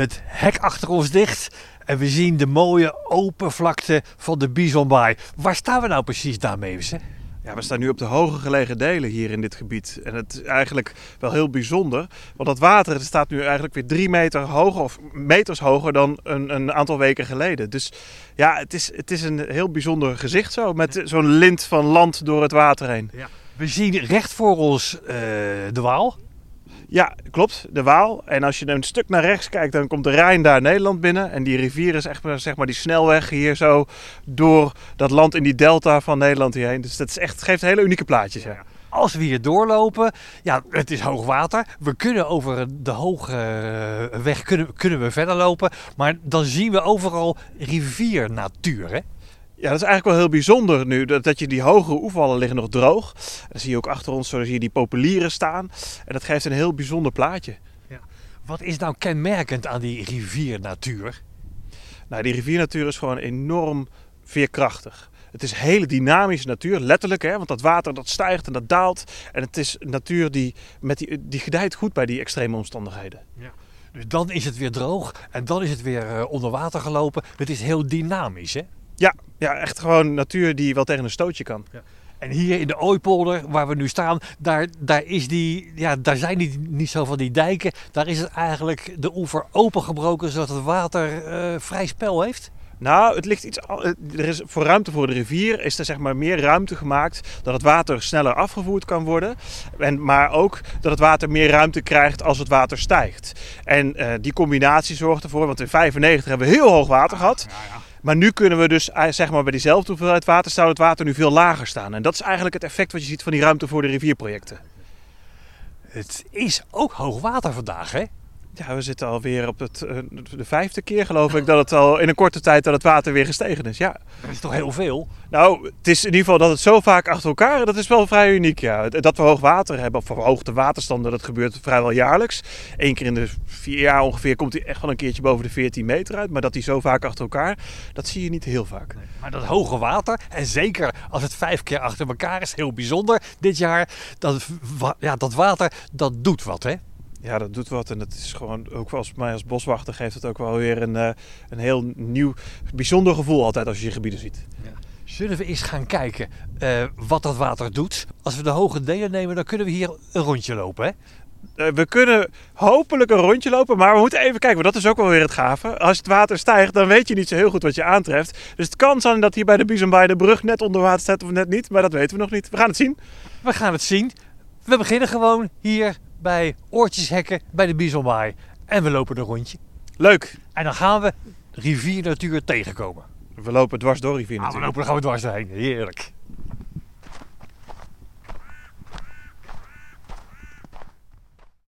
het hek achter ons dicht. En we zien de mooie open vlakte van de Bisonbaai. Waar staan we nou precies daarmee? Ja, we staan nu op de hoger gelegen delen hier in dit gebied. En het is eigenlijk wel heel bijzonder. Want dat water staat nu eigenlijk weer drie meter hoger of meters hoger dan een, een aantal weken geleden. Dus ja, het is, het is een heel bijzonder gezicht zo. Met zo'n lint van land door het water heen. Ja. We zien recht voor ons uh, de Waal. Ja, klopt. De Waal. En als je een stuk naar rechts kijkt, dan komt de Rijn daar Nederland binnen. En die rivier is echt zeg maar die snelweg hier zo door dat land in die delta van Nederland hierheen. Dus dat is echt, geeft hele unieke plaatjes. Als we hier doorlopen, ja, het is hoog water. We kunnen over de hoge eh, weg kunnen, kunnen we verder lopen. Maar dan zien we overal riviernatuur, hè? Ja, dat is eigenlijk wel heel bijzonder nu. Dat, dat je die hogere oevervallen liggen nog droog. Dan zie je ook achter ons zo zie je die populieren staan. En dat geeft een heel bijzonder plaatje. Ja. Wat is nou kenmerkend aan die riviernatuur? Nou, die riviernatuur is gewoon enorm veerkrachtig. Het is hele dynamische natuur, letterlijk, hè, want dat water dat stijgt en dat daalt. En het is natuur die, met die, die gedijt goed bij die extreme omstandigheden. Ja. Dus dan is het weer droog en dan is het weer uh, onder water gelopen. Het is heel dynamisch, hè? Ja, ja, echt gewoon natuur die wel tegen een stootje kan. Ja. En hier in de Ooipolder, waar we nu staan, daar, daar, is die, ja, daar zijn die, niet zo van die dijken. Daar is het eigenlijk de oever opengebroken, zodat het water uh, vrij spel heeft. Nou, het ligt iets. Er is voor ruimte voor de rivier is er zeg maar meer ruimte gemaakt dat het water sneller afgevoerd kan worden. En, maar ook dat het water meer ruimte krijgt als het water stijgt. En uh, die combinatie zorgt ervoor, want in 95 hebben we heel hoog water gehad. Ja, ja. Maar nu kunnen we dus eh, zeg maar bij diezelfde hoeveelheid water zou het water nu veel lager staan. En dat is eigenlijk het effect wat je ziet van die ruimte voor de rivierprojecten. Het is ook hoog water vandaag, hè? Ja, we zitten alweer op het, eh, de vijfde keer geloof ik dat het al in een korte tijd dat het water weer gestegen is. Ja. Dat is toch heel veel? Nou, het is in ieder geval dat het zo vaak achter elkaar, dat is wel vrij uniek. Ja. Dat we hoog water hebben, of verhoogde waterstanden, dat gebeurt vrijwel jaarlijks. Eén keer in de vier jaar ongeveer komt hij echt wel een keertje boven de 14 meter uit. Maar dat hij zo vaak achter elkaar, dat zie je niet heel vaak. Nee, maar dat hoge water, en zeker als het vijf keer achter elkaar is, heel bijzonder dit jaar. Dat, ja, dat water, dat doet wat hè? Ja, dat doet wat. En dat is gewoon, ook als mij als boswachter geeft het ook wel weer een, uh, een heel nieuw, bijzonder gevoel altijd als je je gebieden ziet. Ja. Zullen we eens gaan kijken uh, wat dat water doet? Als we de hoge delen nemen, dan kunnen we hier een rondje lopen, hè? Uh, we kunnen hopelijk een rondje lopen, maar we moeten even kijken, want dat is ook wel weer het gave. Als het water stijgt, dan weet je niet zo heel goed wat je aantreft. Dus het kan zijn dat hier bij de Biesenbaai de brug net onder water staat of net niet, maar dat weten we nog niet. We gaan het zien. We gaan het zien. We beginnen gewoon hier bij Oortjeshekken bij de Bisonbaai. En we lopen een rondje. Leuk. En dan gaan we riviernatuur tegenkomen. We lopen dwars door riviernatuur. Ah, we lopen, dan gaan we dwars doorheen. Heerlijk.